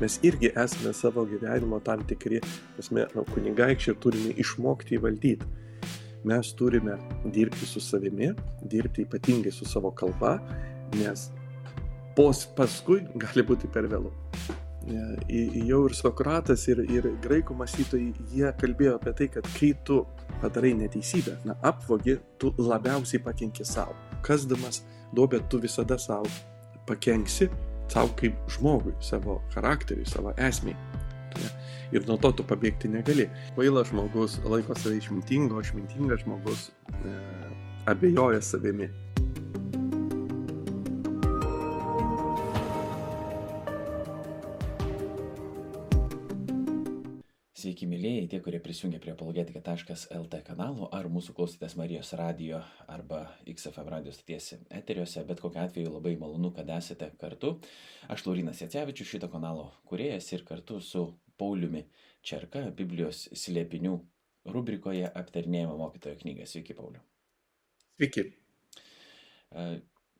mes irgi esame savo gyvenimo tam tikri, esame nu, kunigaikščiai ir turime išmokti įvaldyti. Mes turime dirbti su savimi, dirbti ypatingai su savo kalba, nes pos paskui gali būti per vėlu. Jau ir Sokratas, ir, ir graikų mąstytojai, jie kalbėjo apie tai, kad kai tu padarai neteisybę, na, apvogi, tu labiausiai pakenki savo. Kasdamas duobę, tu visada savo pakenksi, savo kaip žmogui, savo charakteriui, savo esmiai. Ir nuo to tu pabėgti negali. Kvailas žmogus laiko save išmintingo, išmintingas žmogus e, abejoja savimi. Mėlyjei, tie, kurie prisijungia prie apologetika.lt kanalo ar mūsų klausytės Marijos radio arba XFM radio stoties eteriuose, bet kokiu atveju labai malonu, kad esate kartu. Aš Laurinas Jacevičius, šito kanalo kuriejas ir kartu su Pauliumi Čerka, Biblijos slėpinių rubrikoje aptarnėjama mokytojo knygą. Sveiki, Pauliu. Sveiki.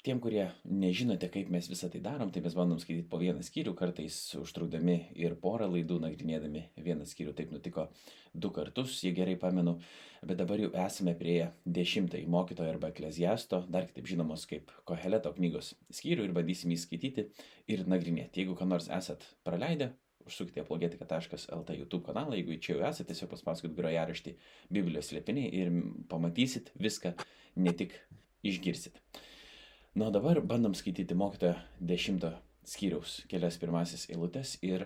Tiem, kurie nežinote, kaip mes visą tai darom, tai mes bandom skaityti po vieną skyrių, kartais užtrukdami ir porą laidų nagrinėdami vieną skyrių. Taip nutiko du kartus, jei gerai pamenu, bet dabar jau esame prie dešimtąjį mokytojo arba ekleziasto, dar kitaip žinomos kaip Koheleto knygos skyrių ir bandysim jį skaityti ir nagrinėti. Jeigu ką nors esat praleidę, užsukite apologetika.lt YouTube kanalą, jeigu čia jau esate, tiesiog paspauskit grojaraštį Biblijos slėpiniai ir pamatysit viską, ne tik išgirsit. Na, dabar bandom skaityti mokytojo dešimto skyriaus kelias pirmasis eilutes ir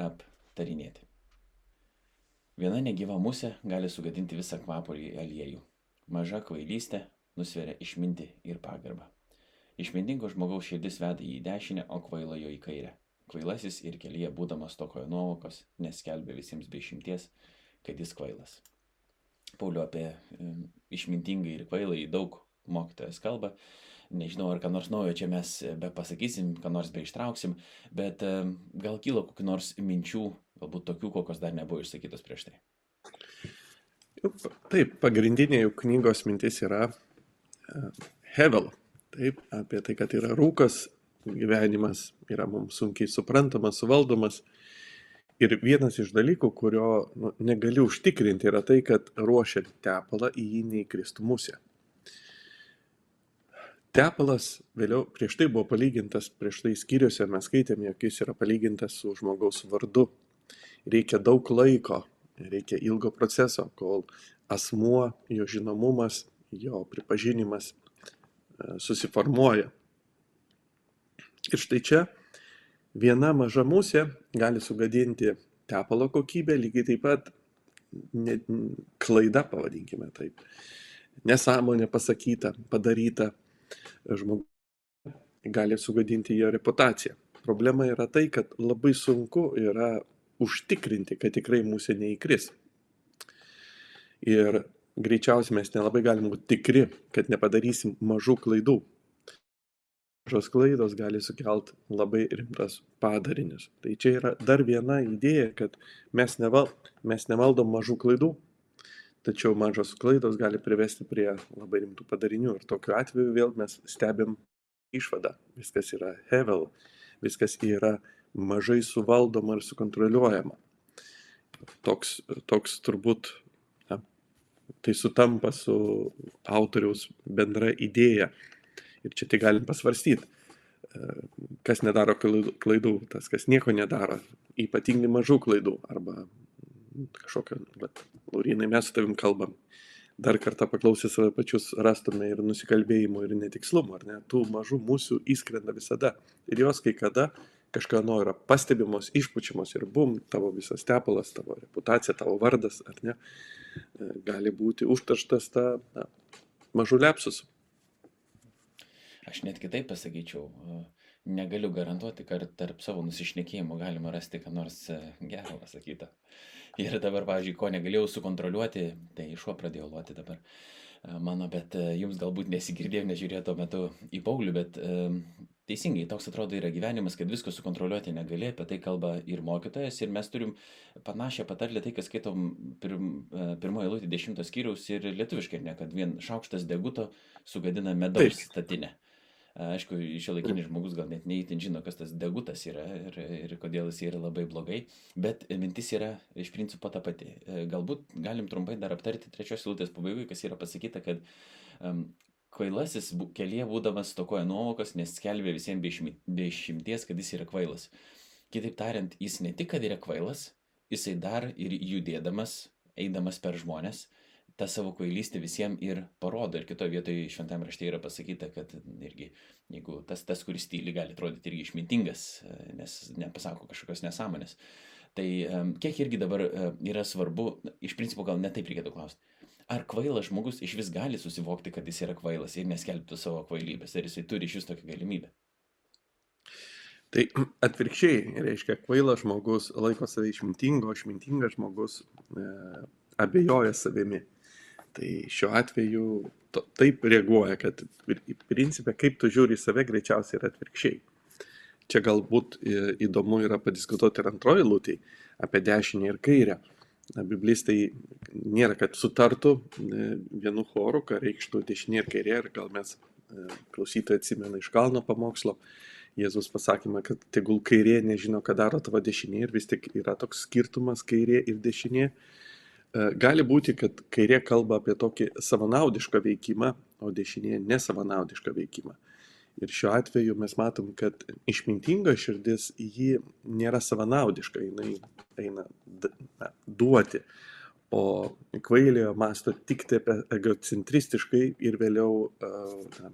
aptarinėti. Viena negyva musė gali sugadinti visą kvapolį aliejų. Maža kvailystė nusveria išminti ir pagarbą. Išmintingo žmogaus širdis veda į dešinę, o kvailojo į kairę. Kvailasis ir kelyje būdamas tokojo nuovokos, neskelbė visiems be išimties, kad jis kvailas. Pauliu apie išmintingai ir kvailai daug mokytojas kalba, nežinau, ar ką nors naujo čia mes be pasakysim, ką nors be ištrauksim, bet e, gal kilo kokiu nors minčių, galbūt tokių, kokios dar nebuvo išsakytos prieš tai. Taip, pagrindinė jų knygos mintis yra e, Hevel. Taip, apie tai, kad yra rūkas, gyvenimas yra mums sunkiai suprantamas, suvaldomas. Ir vienas iš dalykų, kurio nu, negali užtikrinti, yra tai, kad ruošiant tepalą į jį neįkristų musė tepalas vėliau prieš tai buvo palygintas prieš tai skyriuose mes skaitėm jog jis yra palygintas su žmogaus vardu. Reikia daug laiko reikia ilgo proceso kol asmuo jo žinomumas jo pripažinimas e, susiformuoja. Ir štai čia viena maža musė gali sugadinti tepalo kokybę lygiai taip pat ne, klaida pavadinkime taip nesąmonė pasakyta padaryta žmogus gali sugadinti jo reputaciją. Problema yra tai, kad labai sunku yra užtikrinti, kad tikrai mūsų neįkris. Ir greičiausiai mes nelabai galim būti tikri, kad nepadarysim mažų klaidų. Mažos klaidos gali sukelt labai rimtas padarinius. Tai čia yra dar viena idėja, kad mes, neval, mes nevaldom mažų klaidų, tačiau mažos klaidos gali privesti prie labai rimtų padarinių ir tokiu atveju vėl mes stebim išvadą. Viskas yra hevel, viskas yra mažai suvaldoma ir sukontroliuojama. Toks, toks turbūt na, tai sutampa su autoriaus bendra idėja. Ir čia tai galim pasvarstyti, kas nedaro klaidų, tas, kas nieko nedaro, ypatingai mažų klaidų arba kažkokio, bet Laurinai, mes su tavim kalbam. Dar kartą paklausę save pačius rastume ir nusikalbėjimų, ir netikslumų, ar ne? Tų mažų mūsų įskrenda visada. Ir jos kai kada kažkieno yra pastebimos, išpučiamos ir bum, tavo visas tepalas, tavo reputacija, tavo vardas, ar ne, e, gali būti užtaštas tą na, mažų lepsus. Aš net kitaip pasakyčiau, negaliu garantuoti, kad tarp savo nusišnekėjimų galima rasti ką nors e, gero pasakytą. Ir dabar, pavyzdžiui, ko negalėjau sukontroliuoti, tai šuo pradėjo loti dabar e, mano, bet e, jums galbūt nesigirdėjau, nežiūrėjau tuo metu į Paulių, bet e, teisingai, toks atrodo yra gyvenimas, kad visko sukontroliuoti negali, apie tai kalba ir mokytojas, ir mes turim panašią patarlę, tai, kas skaitom pirm, pirmoje eilutė dešimtos skyriaus ir lietuviškai, ne, kad vien šaukštas deguto sugadina medaus statinę. Aišku, šio laikinis žmogus gal net neįtin žino, kas tas degutas yra ir, ir kodėl jis yra labai blogai, bet mintis yra iš principo ta pati. Galbūt galim trumpai dar aptarti trečios eilutės pabaigoje, kas yra pasakyta, kad um, kvailasis kelyje būdamas tokoja nuovokos, nes skelbė visiems be išimties, kad jis yra kvailas. Kitaip tariant, jis ne tik, kad yra kvailas, jisai dar ir judėdamas, eidamas per žmonės, tą savo kvailystę visiems ir parodo. Ir kitoje vietoje šventame rašte yra pasakyta, kad irgi, jeigu tas, tas kuris tyli, gali atrodyti irgi išmintingas, nes nepasako kažkokios nesąmonės. Tai kiek irgi dabar yra svarbu, iš principo gal netaip reikėtų klausti. Ar kvailas žmogus iš vis gali susivokti, kad jis yra kvailas ir neskelbtų savo kvailybės, ar jisai turi iš vis tokią galimybę? Tai atvirkščiai, reiškia, kvailas žmogus laiko save išmintingo, išmintingas žmogus e, abejoja savimi. Tai šiuo atveju to, taip reaguoja, kad į principę, kaip tu žiūri į save, greičiausiai yra atvirkščiai. Čia galbūt įdomu yra padiskutuoti ir antroji lūtė apie dešinę ir kairę. Biblistai nėra, kad sutartų e, vienu choru, ką reikštų dešinė ir kairė, ir gal mes e, klausytojai atsimena iš kalno pamokslo, Jėzus pasakymą, kad tegul kairė nežino, ką daro tavo dešinė ir vis tik yra toks skirtumas kairė ir dešinė. E, gali būti, kad kairė kalba apie tokį savanaudišką veikimą, o dešinė nesavanaudišką veikimą. Ir šiuo atveju mes matom, kad išmintinga širdis ji nėra savanaudiška, jinai eina na, duoti, o kvailiojo masto tik taip egocentristiškai ir vėliau, na,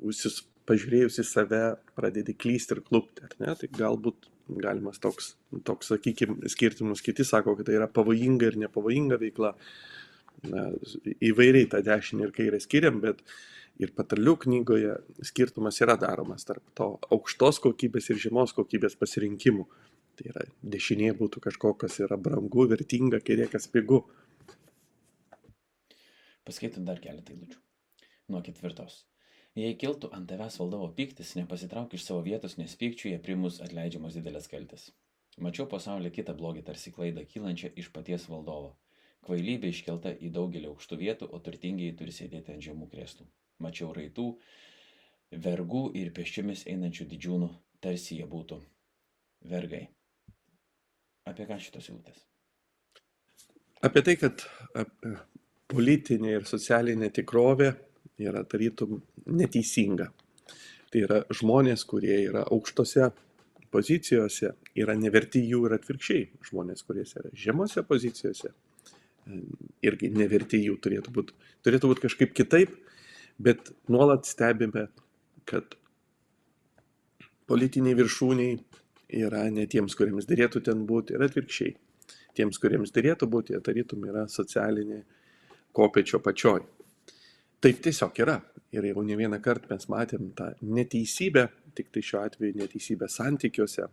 užsis pažiūrėjus į save pradedi klysti ir ne? Tai galbūt galimas toks, toks sakykime, skirtumus. Kiti sako, kad tai yra pavojinga ir nepavojinga veikla. Na, įvairiai tą dešinį ir kairę skiriam, bet ir patarlių knygoje skirtumas yra daromas tarp to aukštos kokybės ir žemos kokybės pasirinkimų. Tai yra dešinė būtų kažko, kas yra brangu, vertinga, kairė kas pigu. Paskaitom dar keletą eilučių. Nuo ketvirtos. Jei kiltų ant tavęs valdovo piktis, nepasitrauk iš savo vietos, nes pykčiuje primus atleidžiamos didelės kaltės. Mačiau pasaulyje kitą blogį tarsi klaidą kylančią iš paties valdovo. Kvailybė iškelta į daugelį aukštų vietų, o turtingiai turi sėdėti ant žemų krėslų. Mačiau raitų, vergų ir peščiomis einančių didžiūnų, tarsi jie būtų vergai. Apie ką šitos eilutės? Apie tai, kad politinė ir socialinė tikrovė yra tarytum neteisinga. Tai yra žmonės, kurie yra aukštose pozicijose, yra neverti jų ir atvirkščiai. Žmonės, kurie yra žemose pozicijose, irgi neverti jų turėtų būti. Turėtų būti kažkaip kitaip, bet nuolat stebime, kad politiniai viršūniai yra ne tiems, kuriems dėrėtų ten būti, ir atvirkščiai. Tiems, kuriems dėrėtų būti, jie tarytum yra socialinė kopečio pačioj taip tiesiog yra. Ir jau ne vieną kartą mes matėm tą neteisybę tiktai tai šiuo atveju neteisybę santykiuose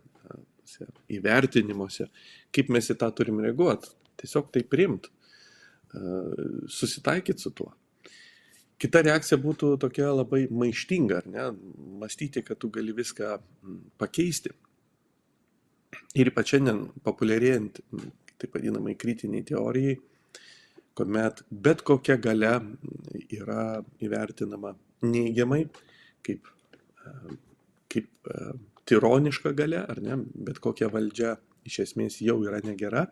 įvertinimuose. Kaip mes į tą turim reaguot? Tiesiog tai priimt. Susitaikyt su tuo. Kita reakcija būtų tokia labai maištinga, ar ne, mąstyti, kad tu gali viską pakeisti. Ir ypač šiandien populiarėjant, taip vadinamai, kritiniai teorijai, kuomet bet kokia gale yra įvertinama neigiamai, kaip, kaip tironiška gale, ar ne, bet kokia valdžia iš esmės jau yra negera.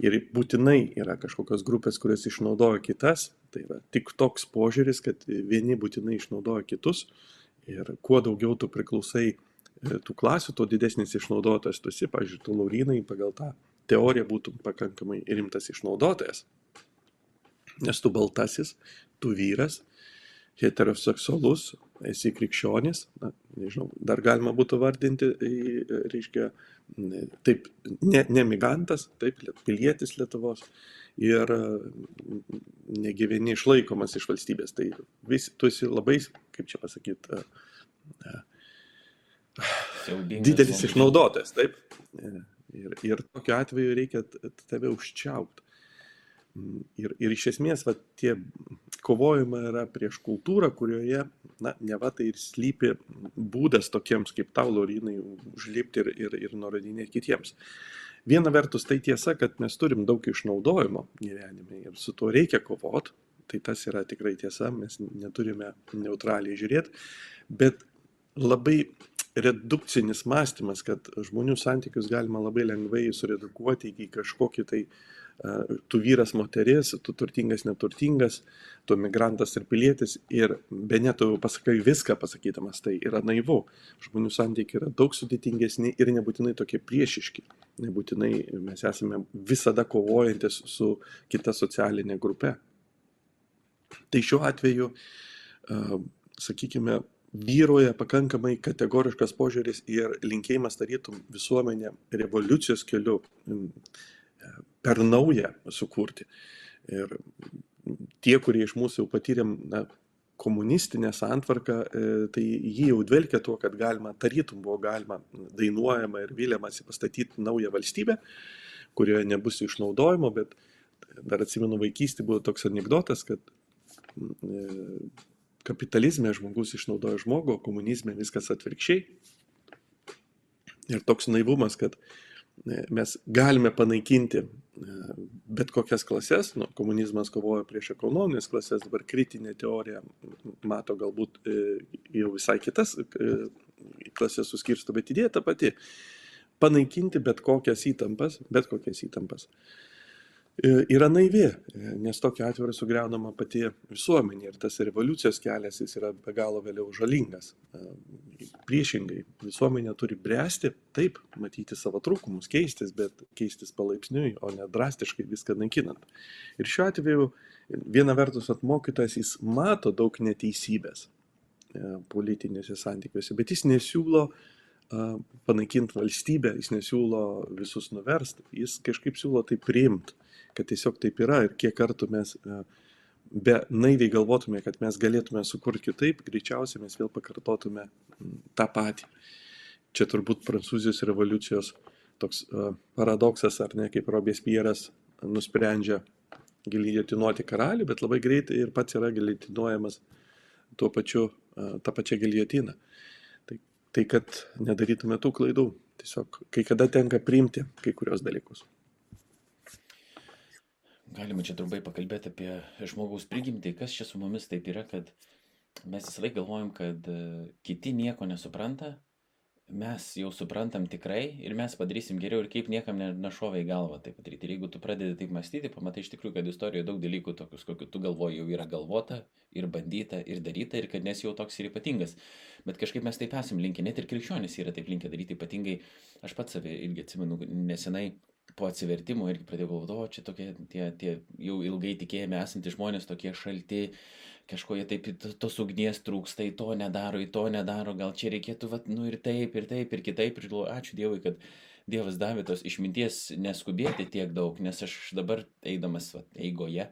Ir būtinai yra kažkokios grupės, kurios išnaudoja kitas. Tai yra tik toks požiūris, kad vieni būtinai išnaudoja kitus. Ir kuo daugiau tu priklausai e, tų klasių, tuo didesnis išnaudotojas tu esi. Pavyzdžiui, tu Laurinai pagal tą teoriją būtum pakankamai rimtas išnaudotojas nes tu baltasis, tu vyras, heteroseksualus, esi krikščionis, na, nežinau, dar galima būtų vardinti, reiškia, taip, ne, ne migrantas, taip, pilietis Lietuvos ir negyveni išlaikomas iš valstybės. Tai vis, tu esi labai, kaip čia pasakyti, didelis išnaudotojas, taip. Ir, ir tokiu atveju reikia tave užčiaupti. Ir, ir iš esmės va, tie kovojama yra prieš kultūrą, kurioje, na, ne va tai ir slypi būdas tokiems kaip tau, Lorinai, užlipti ir, ir, ir nurodinėti kitiems. Viena vertus tai tiesa, kad mes turim daug išnaudojimo gyvenime ir su tuo reikia kovoti, tai tas yra tikrai tiesa, mes neturime neutraliai žiūrėti, bet labai redukcinis mąstymas, kad žmonių santykius galima labai lengvai suredukuoti iki kažkokį tai tu vyras moteris, tu turtingas neturtingas, tu migrantas ir pilietis ir be ne tu pasakai viską pasakydamas, tai yra naivu. Žmonių santykiai yra daug sudėtingesni ir nebūtinai tokie priešiški. Nebūtinai mes esame visada kovojantis su kita socialinė grupe. Tai šiuo atveju, sakykime, vyroja pakankamai kategoriškas požiūris ir linkėjimas tarytum visuomenę revoliucijos keliu per naują sukurti. Ir tie, kurie iš mūsų jau patyrėm na, komunistinę santvarką, e, tai jį jau dvelkia tuo, kad galima, tarytum buvo galima dainuojama ir vyliamasi pastatyti naują valstybę, kurioje nebus išnaudojimo, bet dar atsimenu vaikystį buvo toks anegdotas, kad e, kapitalizme žmogus išnaudoja žmogų, komunizme viskas atvirkščiai. Ir toks naivumas, kad mes galime panaikinti bet kokias klases, nu, komunizmas kovoja prieš ekonominės klases, dabar kritinė teorija mato galbūt e, jau visai kitas e, klasės suskirsto, bet idėja ta pati - panaikinti bet kokias įtampas, bet kokias įtampas. E, yra naivi, nes tokiu atveju yra sugriaunama pati visuomenė ir tas revoliucijos kelias jis yra be galo vėliau žalingas. E, priešingai, visuomenė turi bręsti, taip, matyti savo trūkumus, keistis, bet keistis palaipsniui, o ne drastiškai viską naikinant. Ir šiuo atveju viena vertus atmokytas jis mato daug neteisybės e, politinėse santykiuose, bet jis nesiūlo panaikinti valstybę, jis nesiūlo visus nuversti, jis kažkaip siūlo tai priimti kad tiesiog taip yra ir kiek kartų mes e, be naiviai galvotume, kad mes galėtume sukurti kitaip, greičiausiai mes vėl pakartotume tą patį. Čia turbūt Prancūzijos revoliucijos toks uh, paradoksas, ar ne, kaip Robespieras nusprendžia giljotinuoti karalių, bet labai greitai ir pats yra giljotinuojamas tuo pačiu, uh, tą pačią giljotiną. Tai, tai kad nedarytume tų klaidų, tiesiog kai kada tenka priimti kai kurios dalykus. Galima čia trumpai pakalbėti apie žmogaus prigimtį, kas čia su mumis taip yra, kad mes visą laiką galvojam, kad e, kiti nieko nesupranta, mes jau suprantam tikrai ir mes padarysim geriau ir kaip niekam nešovė į galvą tai padaryti. Ir jeigu tu pradedi taip mąstyti, pamatai iš tikrųjų, kad istorijoje daug dalykų tokius, kokiu tu galvoji, jau yra galvota ir bandyta ir daryta ir kad nes jau toks ir ypatingas. Bet kažkaip mes taip esam linkę, net ir krikščionys yra taip linkę daryti ypatingai. Aš pats save irgi atsimenu nesenai po atsivertimo irgi pradėjau galvoti, o čia tokie tie, tie jau ilgai tikėjami esantys žmonės, tokie šalti, kažko jie taip, tos ugnies trūksta, į to nedaro, į to nedaro, gal čia reikėtų, vat, nu ir taip, ir taip, ir kitaip, ir galvoju, ačiū Dievui, kad Dievas davė tos išminties neskubėti tiek daug, nes aš dabar eidamas vat, eigoje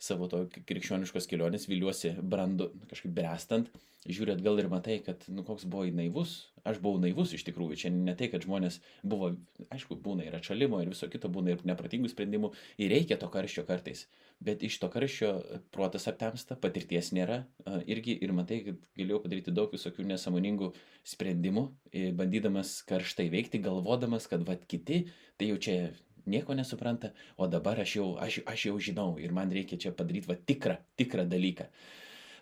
savo to krikščioniškos kelionės viliuosi brandu, kažkaip brestant, žiūri atgal ir matai, kad, nu, koks buvai naivus. Aš buvau naivus iš tikrųjų. Čia ne tai, kad žmonės buvo, aišku, būna ir atšalimo, ir viso kito, būna ir nepratingų sprendimų, ir reikia to karščio kartais. Bet iš to karščio protas aptemsta, patirties nėra. Irgi ir matai, kad galėjau padaryti daug visokių nesąmoningų sprendimų, bandydamas karštai veikti, galvodamas, kad vad kiti, tai jau čia nieko nesupranta, o dabar aš jau, aš, aš jau žinau ir man reikia čia padaryti va tikrą, tikrą dalyką.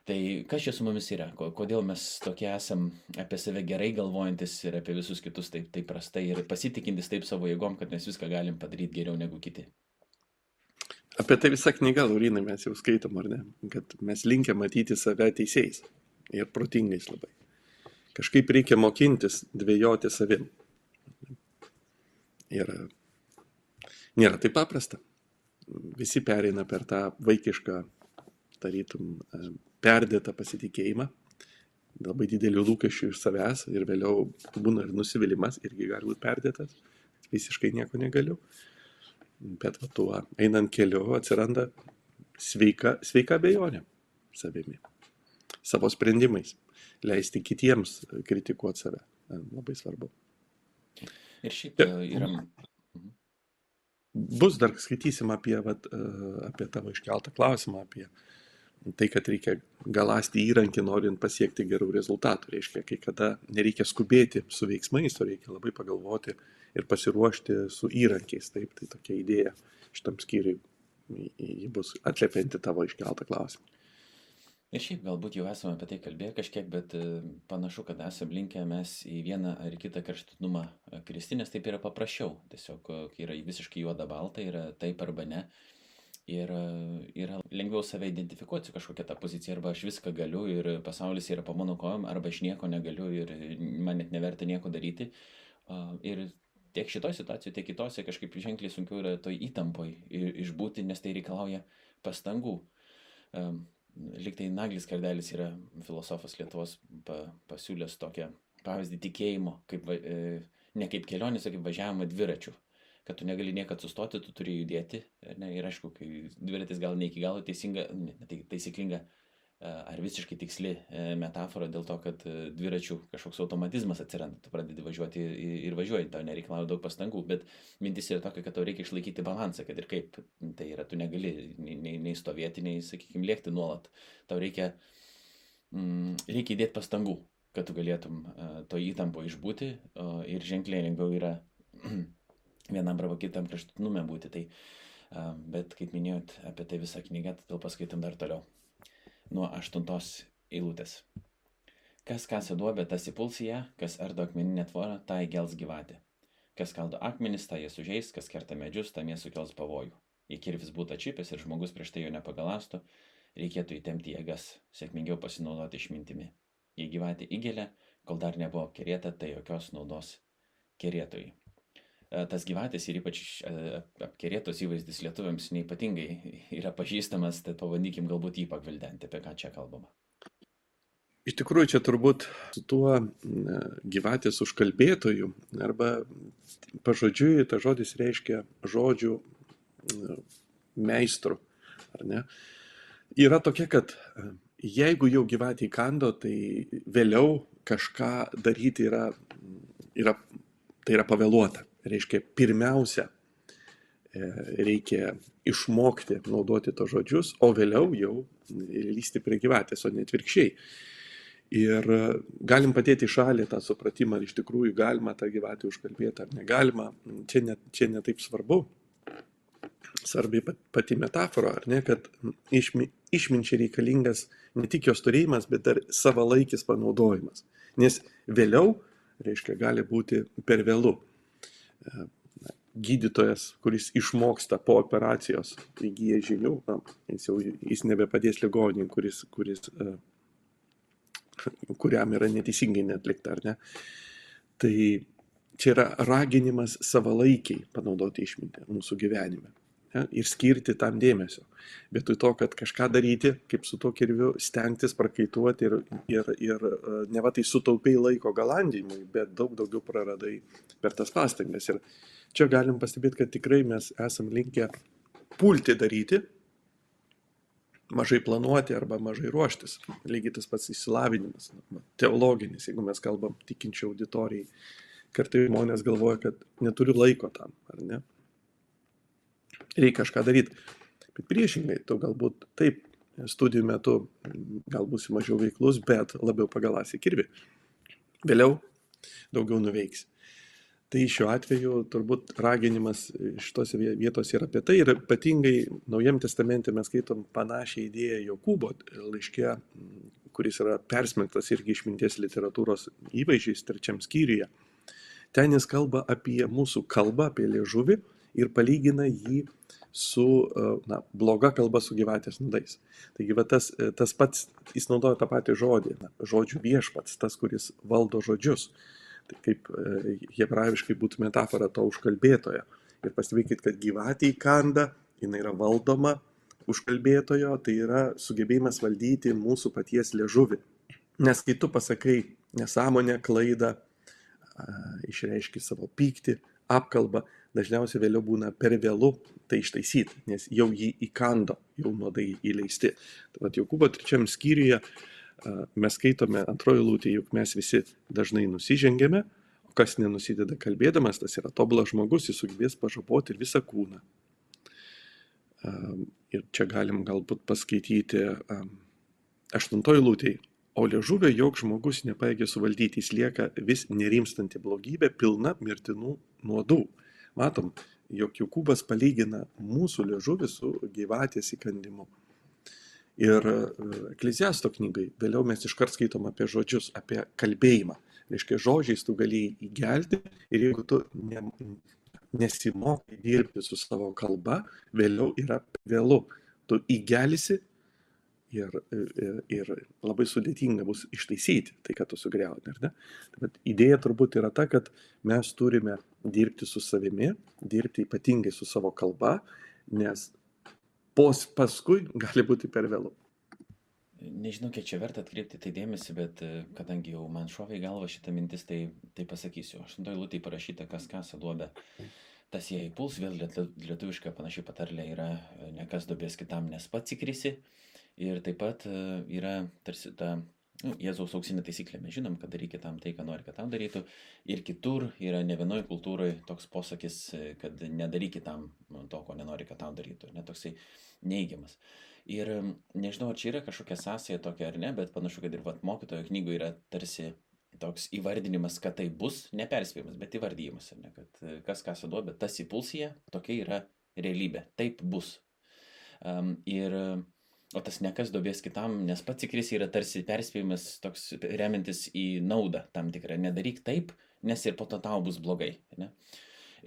Tai kas čia su mumis yra? Kodėl mes tokie esam apie save gerai galvojantis ir apie visus kitus taip, taip prastai ir pasitikintis taip savo jėgom, kad mes viską galim padaryti geriau negu kiti? Apie tai visą knygą, Laurinai, mes jau skaitom, ar ne? Kad mes linkę matyti save teisėjais ir protingais labai. Kažkaip reikia mokintis dvėjoti savim. Ir nėra taip paprasta. Visi pereina per tą vaikišką, tarytum, perdėtą pasitikėjimą, labai didelių lūkesčių iš savęs ir vėliau būna ir nusivylimas, irgi gali būti perdėtas, visiškai nieko negaliu. Bet va, tuo einant keliu atsiranda sveika, sveika bejonė savimi, savo sprendimais, leisti kitiems kritikuoti save. Labai svarbu. Ir šiaip yra. Bus dar skaitysim apie, vat, apie tavo iškeltą klausimą, apie tai, kad reikia galasti įrankį norint pasiekti gerų rezultatų. Reiškia, kai kada nereikia skubėti su veiksmais, o reikia labai pagalvoti ir pasiruošti su įrankiais. Taip, tai tokia idėja šitam skyriui ji bus atliepianti tavo iškeltą klausimą. Ir šiaip galbūt jau esame apie tai kalbėję kažkiek, bet e, panašu, kad esame linkę mes į vieną ar kitą kraštutinumą e, kristi, nes taip yra paprasčiau. Tiesiog, kai yra visiškai juoda balta, yra taip arba ne. Ir yra lengviau save identifikuoti su kažkokia ta pozicija, arba aš viską galiu ir pasaulis yra po mano kojom, arba aš nieko negaliu ir man net neverta nieko daryti. Ir tiek šitoje situacijoje, tiek kitose kažkaip ženkliai sunkiau yra toj įtampoj išbūti, nes tai reikalauja pastangų. Liktai Naglis Kardelis yra filosofas Lietuvos pa, pasiūlęs tokią pavyzdį tikėjimo, kaip, e, ne kaip kelionės, o kaip važiavimo dviračių. Kad tu negali niekad sustoti, tu turi judėti. Ne, ir aišku, kai dviratis gal ne iki galo teisinga, ne, tai taisyklinga ar visiškai tiksli e, metafora dėl to, kad e, dviračių kažkoks automatizmas atsiranda, tu pradedi važiuoti ir važiuoji, tau nereikalauja daug pastangų, bet mintis yra tokia, kad tau reikia išlaikyti balansą, kad ir kaip tai yra, tu negali nei, nei, stovėti, nei, sakykime, lėkti nuolat, tau reikia, mm, reikia įdėti pastangų, kad tu galėtum to įtampo išbūti ir ženkliai lengviau yra vienam arba kitam kraštutinume būti. Tai, bet kaip minėjot apie tai visą knygą, tai paskaitom dar toliau nuo aštuntos eilutės. Kas kasa duobę, tas įpuls ją, kas ardo akmeninę tvorą, tai gels gyvatė. Kas kaldo akmenis, tai jie sužeis, kas kerta medžius, tam jie sukels pavojų. Jei kirvis būtų atšipęs ir žmogus prieš tai jo nepagalastų, reikėtų įtempti jėgas, sėkmingiau pasinaudoti išmintimi. Jei gyvatė įgelia, kol dar nebuvo kerėta, tai jokios naudos kerėtojai. E, tas gyvatės ir ypač e, apkerėtos įvaizdis lietuviams neipatingai yra pažįstamas, tai pabandykim galbūt jį pagvildenti, apie ką čia kalbama. Iš tikrųjų, čia turbūt su tuo gyvatės užkalbėtoju arba pažodžiui, ta žodis reiškia žodžių meistrų, ar ne? Yra tokia, kad e, jeigu jau gyvatė įkando, tai vėliau kažką daryti yra, yra, tai yra pavėluota reiškia, pirmiausia, e, reikia išmokti naudoti tos žodžius, o vėliau jau lysti prie gyvatės, o ne atvirkščiai. Ir e, galim padėti į šalį tą supratimą, ar iš tikrųjų galima tą gyvatę užkalbėti ar negalima. Čia net, čia net taip svarbu. Svarbi pati metafora, ar ne, kad išmi, išminčiai reikalingas ne tik jos turėjimas, bet dar savalaikis panaudojimas. Nes vėliau, reiškia, gali būti per vėlų gydytojas, kuris išmoksta po operacijos, įgyja žinių, na, jis jau jis nebepadės ligoniui, kuris, kuris, e, kuriam yra neteisingai netlikta, ar ne. Tai čia yra raginimas savalaikiai panaudoti išmintį mūsų gyvenime ir skirti tam dėmesio. Vietoj to, kad kažką daryti, kaip su to kirviu, stengtis prakaituoti ir, ir, ir e, ne va tai sutaupiai laiko galandymui, bet daug daugiau praradai per tas pastangas. Ir čia galim pastebėti, kad tikrai mes esam linkę pulti daryti, mažai planuoti arba mažai ruoštis. Lygiai tas pats įsilavinimas, teologinis, jeigu mes kalbam tikinčių auditorijai. Kartai žmonės galvoja, kad neturiu laiko tam, ar ne? Reikia kažką daryti. Bet priešingai, tu galbūt taip studijų metu gal būsi mažiau veiklus, bet labiau pagalasi kirvi. Vėliau daugiau nuveiks. Tai šiuo atveju turbūt raginimas šitose vietose yra apie tai ir ypatingai Naujam testamente mes skaitom panašią idėją Jokūbo laiške, kuris yra persmelktas irgi išminties literatūros įvaizdžiais trečiam skyriuje. Ten jis kalba apie mūsų kalbą, apie liežuvį ir palygina jį su e, na, bloga kalba su gyvatės nudais. Taigi va, tas, e, tas pats, jis naudoja tą patį žodį, na, žodžių viešpats, tas, kuris valdo žodžius. Tai kaip e, hebrajiškai būtų metafora to užkalbėtojo. Ir pastebėkit, kad gyvatė įkanda, jinai yra valdoma užkalbėtojo, tai yra sugebėjimas valdyti mūsų paties liežuvį. Nes kai tu pasakai nesąmonę, klaidą, išreiški savo pyktį, apkalbą, dažniausiai vėliau būna per vėlų tai ištaisyti, nes jau jį įkando, jau nuodai įleisti. Tai vat Jokūbo trečiam skyriuje mes skaitome antroji lūtė, juk mes visi dažnai nusižengėme, o kas nenusideda kalbėdamas, tas yra tobulas žmogus, jis sugebės pažaboti ir visą kūną. Ir čia galim galbūt paskaityti aštuntoji lūtė, o liežuvio joks žmogus nepaėgė suvaldyti, jis lieka vis nerimstanti blogybė, pilna mirtinų nuodų. Matom, jog Jokūbas palygina mūsų liežuvį su gyvatės įkandimu. Ir e, Ekleziasto knygai vėliau mes iškart skaitom apie žodžius, apie kalbėjimą. Reiškia, žodžiais tu galėjai įgelti ir jeigu tu ne, nesimokai dirbti su savo kalba, vėliau yra vėlu. Tu įgelisi ir, ir, ir labai sudėtinga bus ištaisyti tai, ką tu sugriauni, ar ne? Bet idėja turbūt yra ta, kad mes turime dirbti su savimi, dirbti ypatingai su savo kalba, nes pos, paskui gali būti per vėlų. Nežinau, kiek čia verta atkreipti tai dėmesį, bet kadangi jau man šovė į galvą šitą mintis, tai, tai pasakysiu. Aštuntoje lūtėje parašyta, kas kasa duobę. Tas jie įpuls, vėl lietuviška panašiai patarlė yra, e, nekas duobės kitam, nes pats įkrisi. Ir taip pat e, yra tarsi ta nu, Jėzaus auksinė taisyklė. Mes žinom, kad daryk kitam tai, ką nori, kad tam darytų. Ir kitur yra ne vienoje kultūroje toks posakis, e, kad nedaryk kitam to, ko nenori, kad tam darytų. Netoksai neigiamas. Ir nežinau, ar čia yra kažkokia sąsaja tokia ar ne, bet panašu, kad ir vat, mokytojo knygoje yra tarsi toks įvardinimas, kad tai bus, neperspėjimas, bet įvardyjimas, ne, kad e, kas ką suduoda, bet tas impulsija, tokia yra realybė, taip bus. Um, ir O tas nekas dobės kitam, nes pats įkris yra tarsi perspėjimas toks remiantis į naudą tam tikrą. Nedaryk taip, nes ir po to tau bus blogai. Ne?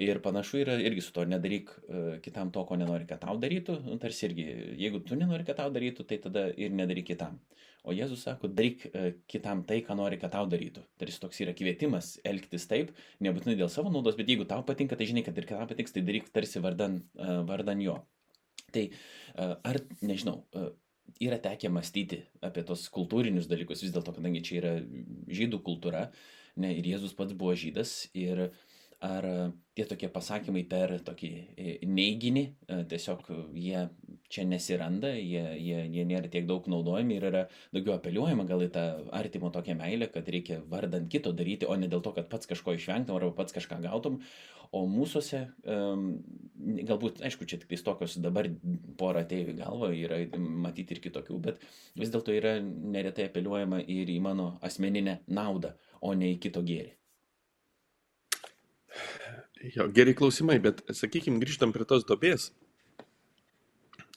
Ir panašu yra irgi su to, nedaryk uh, kitam to, ko nenori, kad tau darytų. Nu, tarsi irgi, jeigu tu nenori, kad tau darytų, tai tada ir nedaryk kitam. O Jėzus sako, daryk uh, kitam tai, ką nori, kad tau darytų. Tarsi toks yra kvietimas elgtis taip, nebūtinai dėl savo naudos, bet jeigu tau patinka, tai žinai, kad ir kitam patiks, tai daryk tarsi vardan, uh, vardan jo. Tai ar, nežinau, yra tekę mąstyti apie tos kultūrinius dalykus, vis dėlto, kadangi čia yra žydų kultūra, ne, ir Jėzus pats buvo žydas, ir ar tie tokie pasakymai per tokį e, neiginį, e, tiesiog jie čia nesiranda, jie, jie, jie nėra tiek daug naudojami ir yra daugiau apeliuojama gal į tą artimo tokią meilę, kad reikia vardant kito daryti, o ne dėl to, kad pats kažko išvengtum arba pats kažką gautum. O mūsųse, galbūt, aišku, čia tik tais tokios dabar porą atėjo į galvą, yra matyti ir kitokių, bet vis dėlto yra neretai apeliuojama ir į mano asmeninę naudą, o ne į kito gėrį. Jo, geri klausimai, bet sakykime, grįžtam prie tos dobės.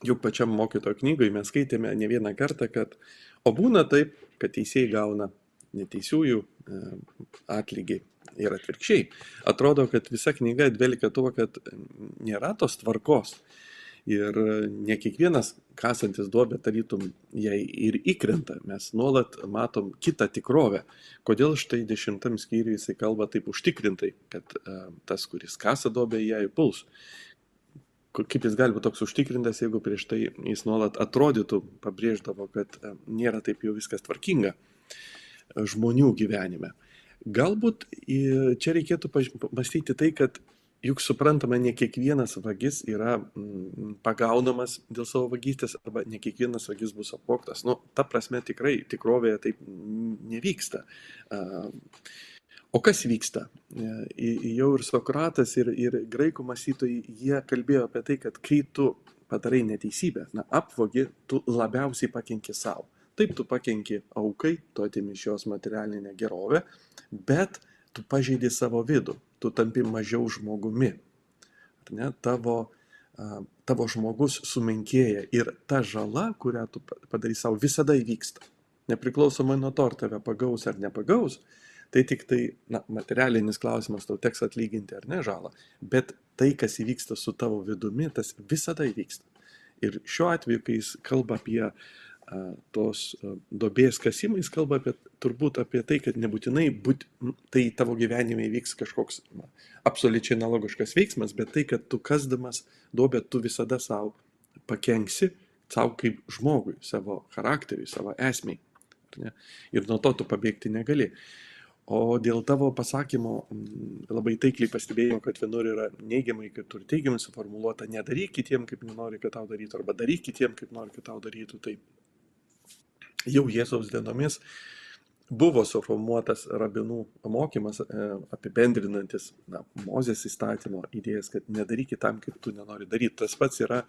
Juk pačiam mokytojo knygoje mes skaitėme ne vieną kartą, kad o būna taip, kad teisėjai gauna neteisiųjų e, atlygį ir atvirkščiai. Atrodo, kad visa knyga dvelkia tuo, kad nėra tos tvarkos. Ir ne kiekvienas kasantis duobę tarytum jai ir įkrenta. Mes nuolat matom kitą tikrovę. Kodėl štai dešimtam skyriui jisai kalba taip užtikrintai, kad uh, tas, kuris kasa duobę, ją įpuls. Kaip jis gali būti toks užtikrintas, jeigu prieš tai jis nuolat atrodytų, pabrėždavo, kad uh, nėra taip jau viskas tvarkinga žmonių gyvenime. Galbūt čia reikėtų mąstyti tai, kad juk suprantama, ne kiekvienas vagis yra mm, pagaunamas dėl savo vagystės arba ne kiekvienas vagis bus apvoktas. Nu, ta prasme tikrai tikrovėje taip nevyksta. O kas vyksta? E, jau ir Sokratas, ir, ir graikų mąstytojai, jie kalbėjo apie tai, kad kai tu padarai neteisybę, na, apvogi, tu labiausiai pakenki savo. Taip tu pakenki aukai, tu atimi iš jos materialinę gerovę, bet tu pažeidi savo vidų, tu tampi mažiau žmogumi. Ar ne? Tavo, tavo žmogus sumenkėja ir ta žala, kurią tu padarai savo, visada įvyksta. Nepriklausomai nuo to, ar tave pagaus ar nepagaus, tai tik tai na, materialinis klausimas, tau teks atlyginti ar ne žalą, bet tai, kas įvyksta su tavo vidumi, tas visada įvyksta. Ir šiuo atveju, kai jis kalba apie uh, tos dobės kasimais kalba apie, turbūt apie tai, kad nebūtinai būt, tai tavo gyvenime įvyks kažkoks absoliučiai analogiškas veiksmas, bet tai, kad tu kasdamas dobę, tu visada savo pakenksi, savo kaip žmogui, savo charakteriui, savo esmiai. Ir nuo to tu pabėgti negali. O dėl tavo pasakymo labai taikliai pastebėjau, kad vienur yra neigiamai, kitur teigiamai suformuoluota, nedaryk kitiem, kaip nenori, kad tau darytų, arba daryk kitiem, kaip nori, kad tau darytų. Tai jau Jėzaus dienomis buvo suformuotas rabinų mokymas e, apibendrinantis na, Mozės įstatymo idėjas, kad nedaryk tam, kaip tu nenori daryti. Tas pats yra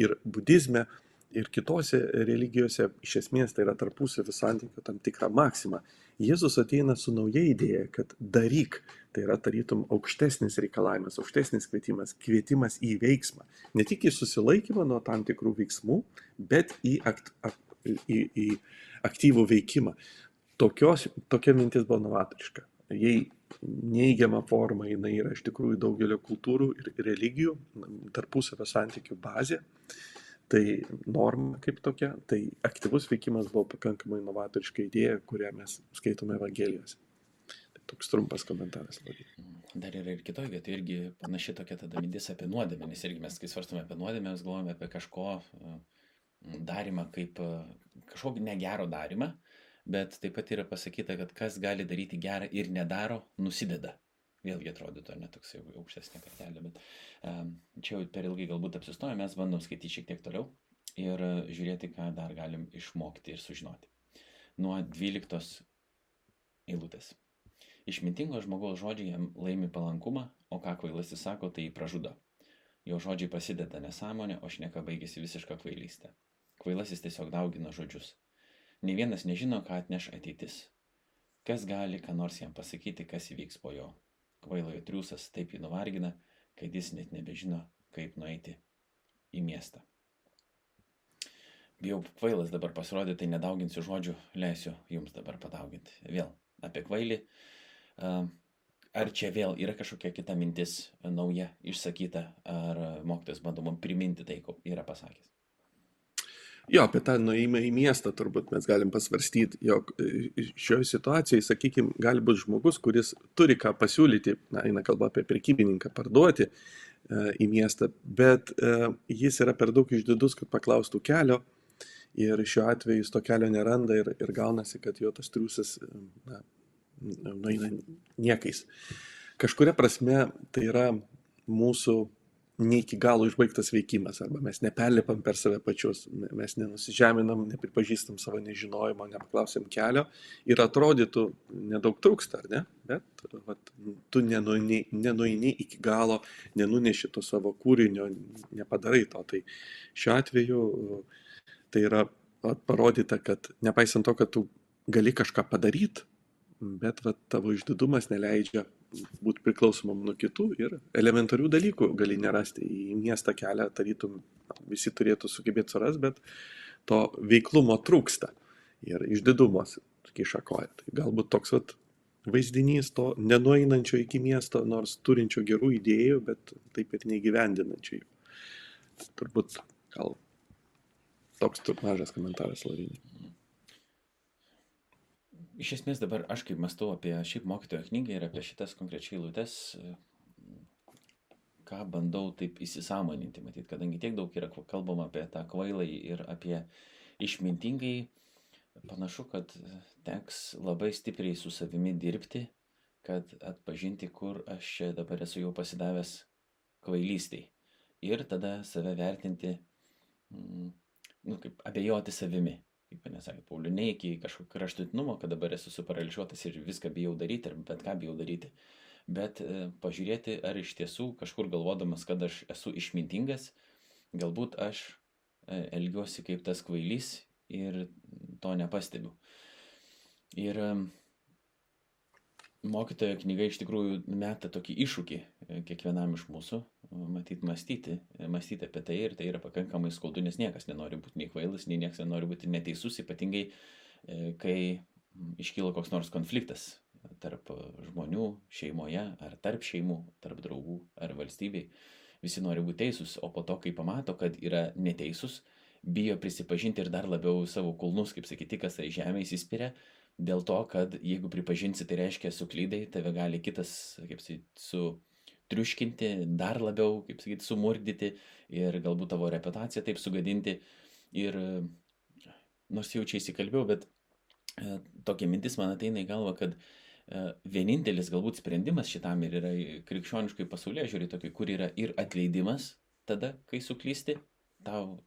ir budizme, ir kitose religijose iš esmės tai yra tarpusavio santykių tam tikra maksima. Jėzus ateina su nauja idėja, kad daryk, tai yra tarytum aukštesnis reikalavimas, aukštesnis kvietimas, kvietimas į veiksmą. Ne tik į susilaikymą nuo tam tikrų veiksmų, bet į, akt, ak, į, į aktyvų veikimą. Tokios, tokia mintis buvo novatoriška. Jei neigiama forma jinai yra iš tikrųjų daugelio kultūrų ir religijų tarpusavio santykių bazė, tai norma kaip tokia, tai aktyvus veikimas buvo pakankamai inovatoriška idėja, kurią mes skaitome Evangelijose. Tai toks trumpas komentaras. Dar yra ir kitoje vietoje, irgi panaši tokia tada mintis apie nuodėmę, nes irgi mes, kai svarstame apie nuodėmę, mes galvojame apie kažko darimą kaip kažkokį negero darimą, bet taip pat yra pasakyta, kad kas gali daryti gerą ir nedaro, nusideda vėlgi atrodytų ne toks jau aukštesnė kartelė, bet um, čia jau per ilgai galbūt apsistoja, mes bandom skaityti šiek tiek toliau ir uh, žiūrėti, ką dar galim išmokti ir sužinoti. Nuo 12 eilutės. Išmintingo žmogaus žodžiai jam laimi palankumą, o ką kvailasis sako, tai jį pražudo. Jo žodžiai prasideda nesąmonė, o šneka baigėsi visišką kvailystę. Kvailasis tiesiog daugina žodžius. Ne vienas nežino, ką atneš ateitis. Kas gali ką nors jam pasakyti, kas įvyks po jo. Kvailojo triūsas taip jį nuvargina, kad jis net nebežino, kaip nueiti į miestą. Bijau kvailas dabar pasirodė, tai nedauginsiu žodžių, leisiu jums dabar padauginti. Vėl apie kvailį. Ar čia vėl yra kažkokia kita mintis nauja išsakyta, ar mokytas bandoma priminti tai, ko yra pasakęs? Jo, apie tą nuėjimą į miestą turbūt mes galim pasvarstyti, jog e, šioje situacijoje, sakykime, gali būti žmogus, kuris turi ką pasiūlyti, na, eina kalba apie prekybininką parduoti e, į miestą, bet e, jis yra per daug išdidus, kad paklaustų kelio ir šiuo atveju jis to kelio neranda ir, ir gaunasi, kad jo tas triusas na, nueina niekais. Kažkuria prasme tai yra mūsų ne iki galo išbaigtas veikimas, arba mes neperlipam per save pačius, mes nenusižeminam, nepripažįstam savo nežinojimo, nepaklausėm kelio ir atrodytų nedaug trūksta, ar ne? Bet vat, tu nenueini, nenueini iki galo, nenuneši to savo kūrinio, nepadarai to. Tai šiuo atveju tai yra parodyta, kad nepaisant to, kad tu gali kažką padaryti, bet vat, tavo išdidumas neleidžia būti priklausomam nuo kitų ir elementarių dalykų gali nerasti. Į miestą kelią tarytum visi turėtų sugebėti suras, bet to veiklumo trūksta ir išdidumos kiša koja. Tai galbūt toks vat, vaizdinys to nenueinančio iki miesto, nors turinčio gerų idėjų, bet taip ir neįgyvendinančio jų. Turbūt gal toks mažas komentaras Lavinė iš esmės dabar aš kaip mąstau apie šiaip mokytojo knygą ir apie šitas konkrečiai eilutes, ką bandau taip įsisamoninti, matyt, kadangi tiek daug yra kalbama apie tą kvailai ir apie išmintingai, panašu, kad teks labai stipriai su savimi dirbti, kad atpažinti, kur aš čia dabar esu jau pasidavęs kvailystiai. Ir tada save vertinti, mm, nu, kaip abejoti savimi kaip mane sakė, Pauliu, ne iki kažkokio kraštutinumo, kad dabar esu suparalyžiuotas ir viską bijau daryti, ar bet ką bijau daryti, bet e, pažiūrėti, ar iš tiesų kažkur galvodamas, kad aš esu išmintingas, galbūt aš e, elgiuosi kaip tas kvailys ir to nepastebiu. Ir e, mokytojo knyga iš tikrųjų meta tokį iššūkį e, kiekvienam iš mūsų, matyt, mąstyti, e, mąstyti apie tai ir tai yra pakankamai skaudu, nes niekas nenori būti nei kvailas, nei niekas nenori būti neteisus, ypatingai e, kai iškyla koks nors konfliktas tarp žmonių šeimoje ar tarp šeimų, tarp draugų ar valstybei. Visi nori būti teisūs, o po to, kai pamato, kad yra neteisus, bijo prisipažinti ir dar labiau savo kulnus, kaip sakyti, kas tai žemė įsispiria dėl to, kad jeigu pripažinsi, tai reiškia suklydai, tave gali kitas, kaip sakyti, su triuškinti, dar labiau, kaip sakyti, sumurdyti ir galbūt tavo reputaciją taip sugadinti. Ir nors jau čia įsikalbėjau, bet e, tokia mintis man ateina į galvą, kad e, vienintelis galbūt sprendimas šitam ir yra krikščioniškai pasaulyje žiūri tokį, kur yra ir atleidimas tada, kai suklysti, tau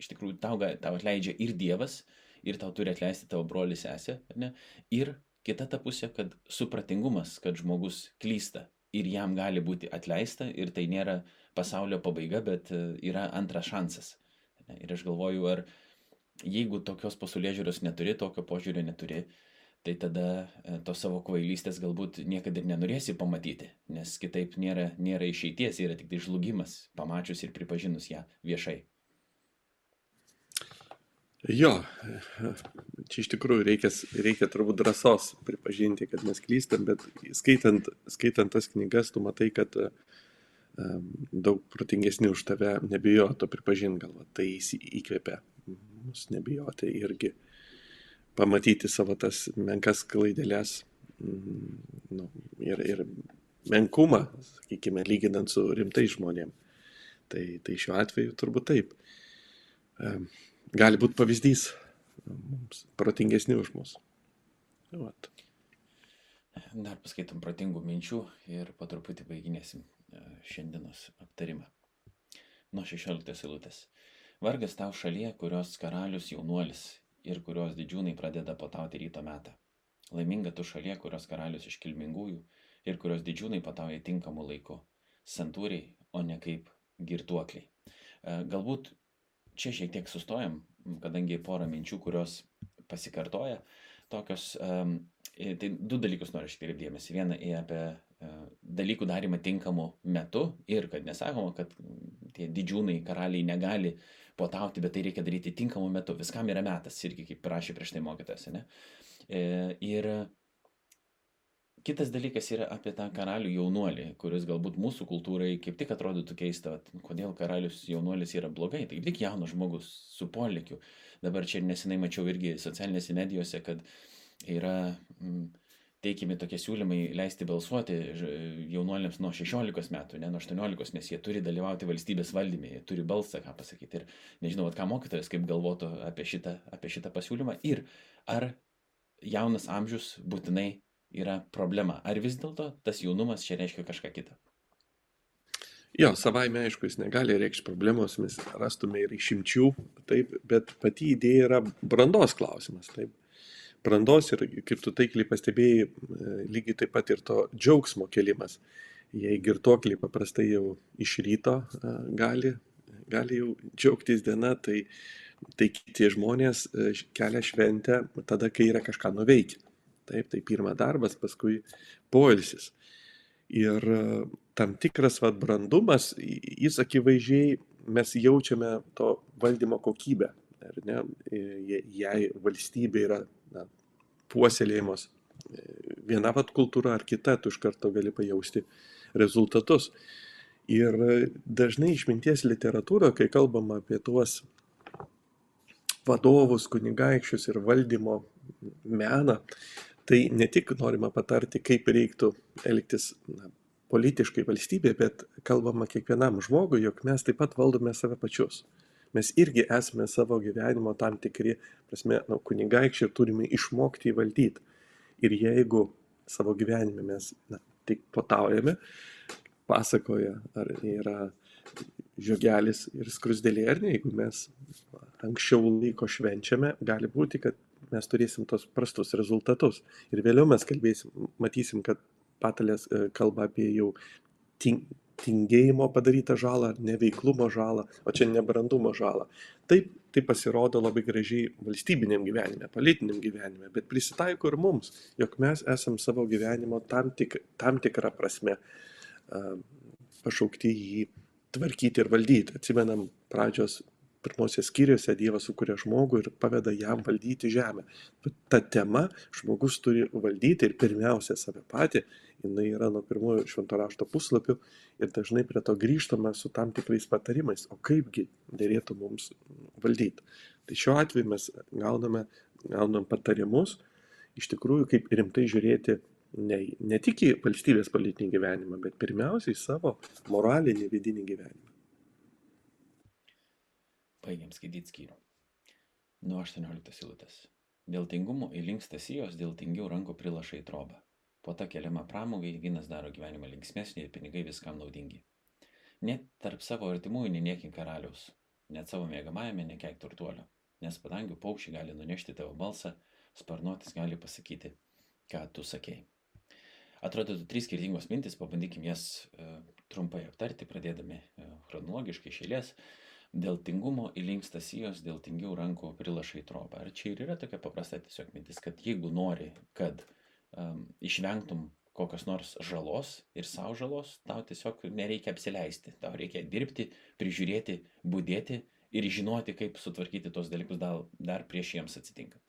iš tikrųjų tau, tau atleidžia ir Dievas, ir tau turi atleisti tavo broli sesė, ne? Ir kita ta pusė, kad supratingumas, kad žmogus klysta ir jam gali būti atleista ir tai nėra pasaulio pabaiga, bet e, yra antras šansas. Ir aš galvoju, ar jeigu tokios pasaulio žiūros neturi, tokio požiūrio neturi, tai tada e, tos savo kvailystės galbūt niekada ir nenorėsi pamatyti, nes kitaip nėra, nėra išeities, yra tik tai žlugimas, pamačius ir pripažinus ją viešai. Jo, čia iš tikrųjų reikia, reikia turbūt drąsos pripažinti, kad mes klystam, bet skaitant, skaitant tas knygas, tu matai, kad um, daug protingesni už tave nebijo to pripažinti, galva, tai įkvėpia mus nebijoti irgi. Pamatyti savo tas menkas klaidelės mm, nu, ir, ir menkumą, sakykime, lyginant su rimtais žmonėm. Tai, tai šiuo atveju turbūt taip. Gali būti pavyzdys mums protingesni už mus. Vat. Dar paskaitom protingų minčių ir po truputį baiginėsim e, šiandienos aptarimą. Nuo 16 eilutės. Vargas tau šalyje, kurios karalius jaunuolis ir kurios didžiūnai pradeda potauti ryto metą. Laiminga tu šalie, kurios karalius iš kilmingųjų ir kurios didžiūnai patauja tinkamu laiku. Santūriai, o ne kaip girtuokliai. E, galbūt čia šiek tiek sustojam, kadangi porą minčių, kurios pasikartoja. Tokios, tai du dalykus noriu tiek dėmesį. Vieną į apie e, dalykų darimą tinkamu metu ir kad nesakoma, kad tie didžiūnai karaliai negali puotauti, bet tai reikia daryti tinkamu metu. Viskam yra metas, irgi kaip prašė prieš tai mokytas. Ne? E, ir kitas dalykas yra apie tą karalių jaunuolį, kuris galbūt mūsų kultūrai kaip tik atrodytų keista, kodėl karalius jaunuolis yra blogai. Tai tik jaunas žmogus su polėkiu. Dabar čia nesenai mačiau irgi socialinėse medijose, kad yra... Mm, teikiami tokie siūlymai leisti balsuoti jaunuoliams nuo 16 metų, ne nuo 18, nes jie turi dalyvauti valstybės valdyme, jie turi balsą, ką pasakyti. Ir nežinau, ką mokytojas kaip galvotų apie šitą, apie šitą pasiūlymą. Ir ar jaunas amžius būtinai yra problema, ar vis dėlto tas jaunumas čia reiškia kažką kitą. Jo, savaime aišku, jis negali reikšti problemos, mes rastume ir išimčių, taip, bet pati idėja yra brandos klausimas, taip brandos ir, kaip tu taikliai pastebėjai, lygiai taip pat ir to džiaugsmo kelimas. Jei girtuokliai paprastai jau iš ryto e, gali, gali jau džiaugtis diena, tai, tai tie žmonės e, kelia šventę tada, kai yra kažką nuveikę. Taip, tai pirma darbas, paskui poilsis. Ir tam tikras vat, brandumas, jis akivaizdžiai mes jaučiame to valdymo kokybę. Ar ne, jei valstybė yra na, puoselėjimos viena vat kultūra ar kita, tu iš karto gali pajausti rezultatus. Ir dažnai išminties literatūra, kai kalbama apie tuos vadovus, kunigaikščius ir valdymo meną, tai ne tik norima patarti, kaip reiktų elgtis na, politiškai valstybė, bet kalbama kiekvienam žmogui, jog mes taip pat valdome save pačius mes irgi esame savo gyvenimo tam tikri, prasme, nu, kunigaikščiai ir turime išmokti įvaldyti. Ir jeigu savo gyvenime mes na, tik potaujame, pasakoja, ar yra žiogelis ir skrusdėlė, ar ne, jeigu mes anksčiau laiko švenčiame, gali būti, kad mes turėsim tos prastus rezultatus. Ir vėliau mes kalbėsim, matysim, kad patalės e, kalba apie jau tingėjimo padarytą žalą, neveiklumo žalą, o čia nebrandumo žalą. Taip, tai pasirodo labai gražiai valstybiniam gyvenime, politiniam gyvenime, bet prisitaiko ir mums, jog mes esam savo gyvenimo tam, tik, tam tikrą prasme uh, pašaukti jį tvarkyti ir valdyti. Atsimenam pradžios pirmosios skyriuose Dievas sukuria žmogų ir paveda jam valdyti žemę. Bet ta tema žmogus turi valdyti ir pirmiausia save patį jinai yra nuo pirmųjų švento rašto puslapių ir dažnai prie to grįžtama su tam tikrais patarimais, o kaipgi dėrėtų mums valdyti. Tai šiuo atveju mes gauname, gaunam patarimus, iš tikrųjų kaip rimtai žiūrėti ne, ne tik į valstybės politinį gyvenimą, bet pirmiausiai savo moralinį vidinį gyvenimą. Baigiam skaityti skyrių. Nuo 18 silutės. Dėl tingumo įlinksta sijos, dėl tingių rankų prilašai trobą. Puota keliama pramogai, vynas daro gyvenimą linksmesnį ir pinigai viskam naudingi. Net tarp savo artimųjų neniekink karaliaus, net savo mėgamajame nekeik turtuolio, nes padangių paukščiai gali nunešti tavo balsą, sparnuotis gali pasakyti, ką tu sakėjai. Atrodytų trys skirtingos mintis, pabandykim jas e, trumpai aptarti, pradėdami e, chronologiškai iš eilės. Dėl tingumo įlinksta sijos, dėl tingių rankų prilašai trobą. Ar čia ir yra tokia paprasta tiesiog mintis, kad jeigu nori, kad um, išvengtum kokios nors žalos ir savo žalos, tau tiesiog nereikia apsileisti, tau reikia dirbti, prižiūrėti, būdėti ir žinoti, kaip sutvarkyti tos dalykus dar, dar prieš jiems atsitinkant.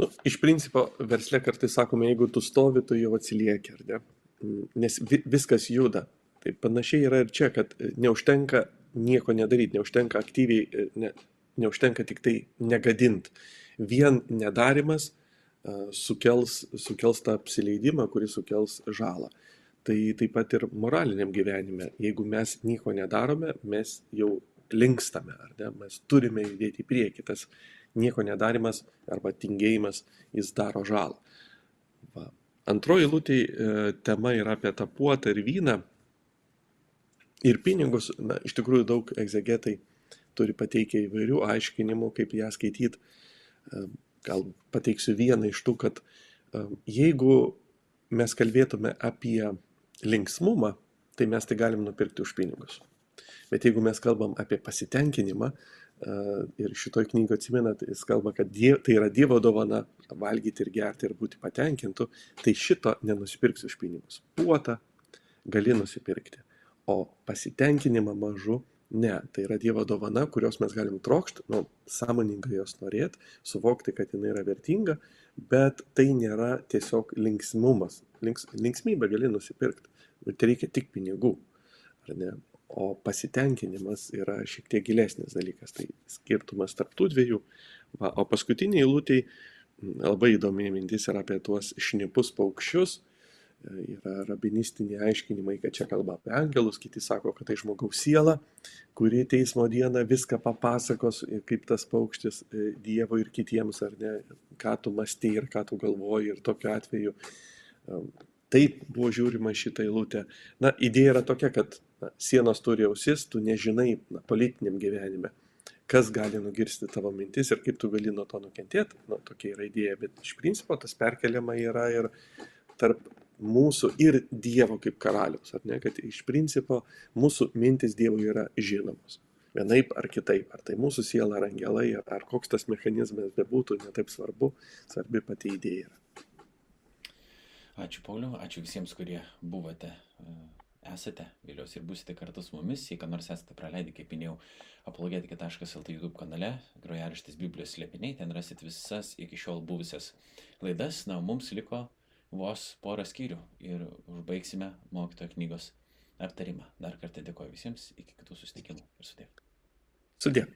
Nu, iš principo, versle kartais sakome, jeigu tu stovi, tu jau atsilieki, ar ne? Nes vi, viskas juda. Tai panašiai yra ir čia, kad neužtenka nieko nedaryti, neužtenka aktyviai, e, ne, neužtenka tik tai negadint. Vien nedarimas uh, sukels, sukels tą apsileidimą, kuris sukels žalą. Tai taip pat ir moraliniam gyvenime. Jeigu mes nieko nedarome, mes jau linkstame, ar ne? Mes turime judėti į priekį. Tas nieko nedarimas arba tingėjimas, jis daro žalą. Va. Antroji lūtė e, tema yra apie tą puotą ir vyną ir pinigus, na, iš tikrųjų daug egzegetai turi pateikę įvairių aiškinimų, kaip ją skaityti. Gal pateiksiu vieną iš tų, kad jeigu mes kalbėtume apie linksmumą, tai mes tai galim nupirkti už pinigus. Bet jeigu mes kalbam apie pasitenkinimą, ir šitoj knygoje atsimenat, jis kalba, kad die, tai yra Dievo dovana valgyti ir gerti ir būti patenkintų, tai šito nenusipirksi už pinigus. Puotą gali nusipirkti o pasitenkinimą mažu ne. Tai yra dievo dovana kurios mes galim trokšt nu sąmoningai jos norėt suvokti kad jinai yra vertinga bet tai nėra tiesiog linksmumas. Links linksmybę gali nusipirkt. Bet tereikia tik pinigų ar ne? O pasitenkinimas yra šiek tiek gilesnis dalykas. Tai skirtumas tarp tų dviejų. Va o paskutinėj eilutėj labai įdomi mintis yra apie tuos šnipus paukščius yra rabinistiniai aiškinimai, kad čia kalba apie angelus, kiti sako, kad tai žmogaus siela, kuri teismo dieną viską papasakos, kaip tas paukštis e, Dievo ir kitiems, ar ne, ką tu mąstai ir ką tu galvoji ir tokiu atveju. E, taip buvo žiūrima šitą eilutę. Na, idėja yra tokia, kad na, sienos turi ausis, tu nežinai na, politiniam gyvenime, kas gali nugirsti tavo mintis ir kaip tu gali nuo to nukentėti. Na, tokia yra idėja, bet iš principo tas perkeliama yra ir tarp mūsų ir Dievo kaip karaliaus, ar ne, kad iš principo mūsų mintis Dievui yra žinomos. Vienaip ar kitaip, ar tai mūsų siela, ar angelai, ar, ar koks tas mechanizmas bebūtų, netaip svarbu, svarbi pati idėja yra. Ačiū Pauliu, ačiū visiems, kurie buvote, e, esate, vėliaus ir būsite kartu su mumis, jei ką nors esate praleidę, kaip minėjau, apologetika.lt YouTube kanale, grojaraštis Biblijos slėpiniai, ten rasit visas iki šiol buvusias laidas, na, mums liko vos porą skyrių ir užbaigsime mokytojo knygos aptarimą. Dar kartą dėkoju visiems, iki kitų susitikimų ir sudė. Sudė.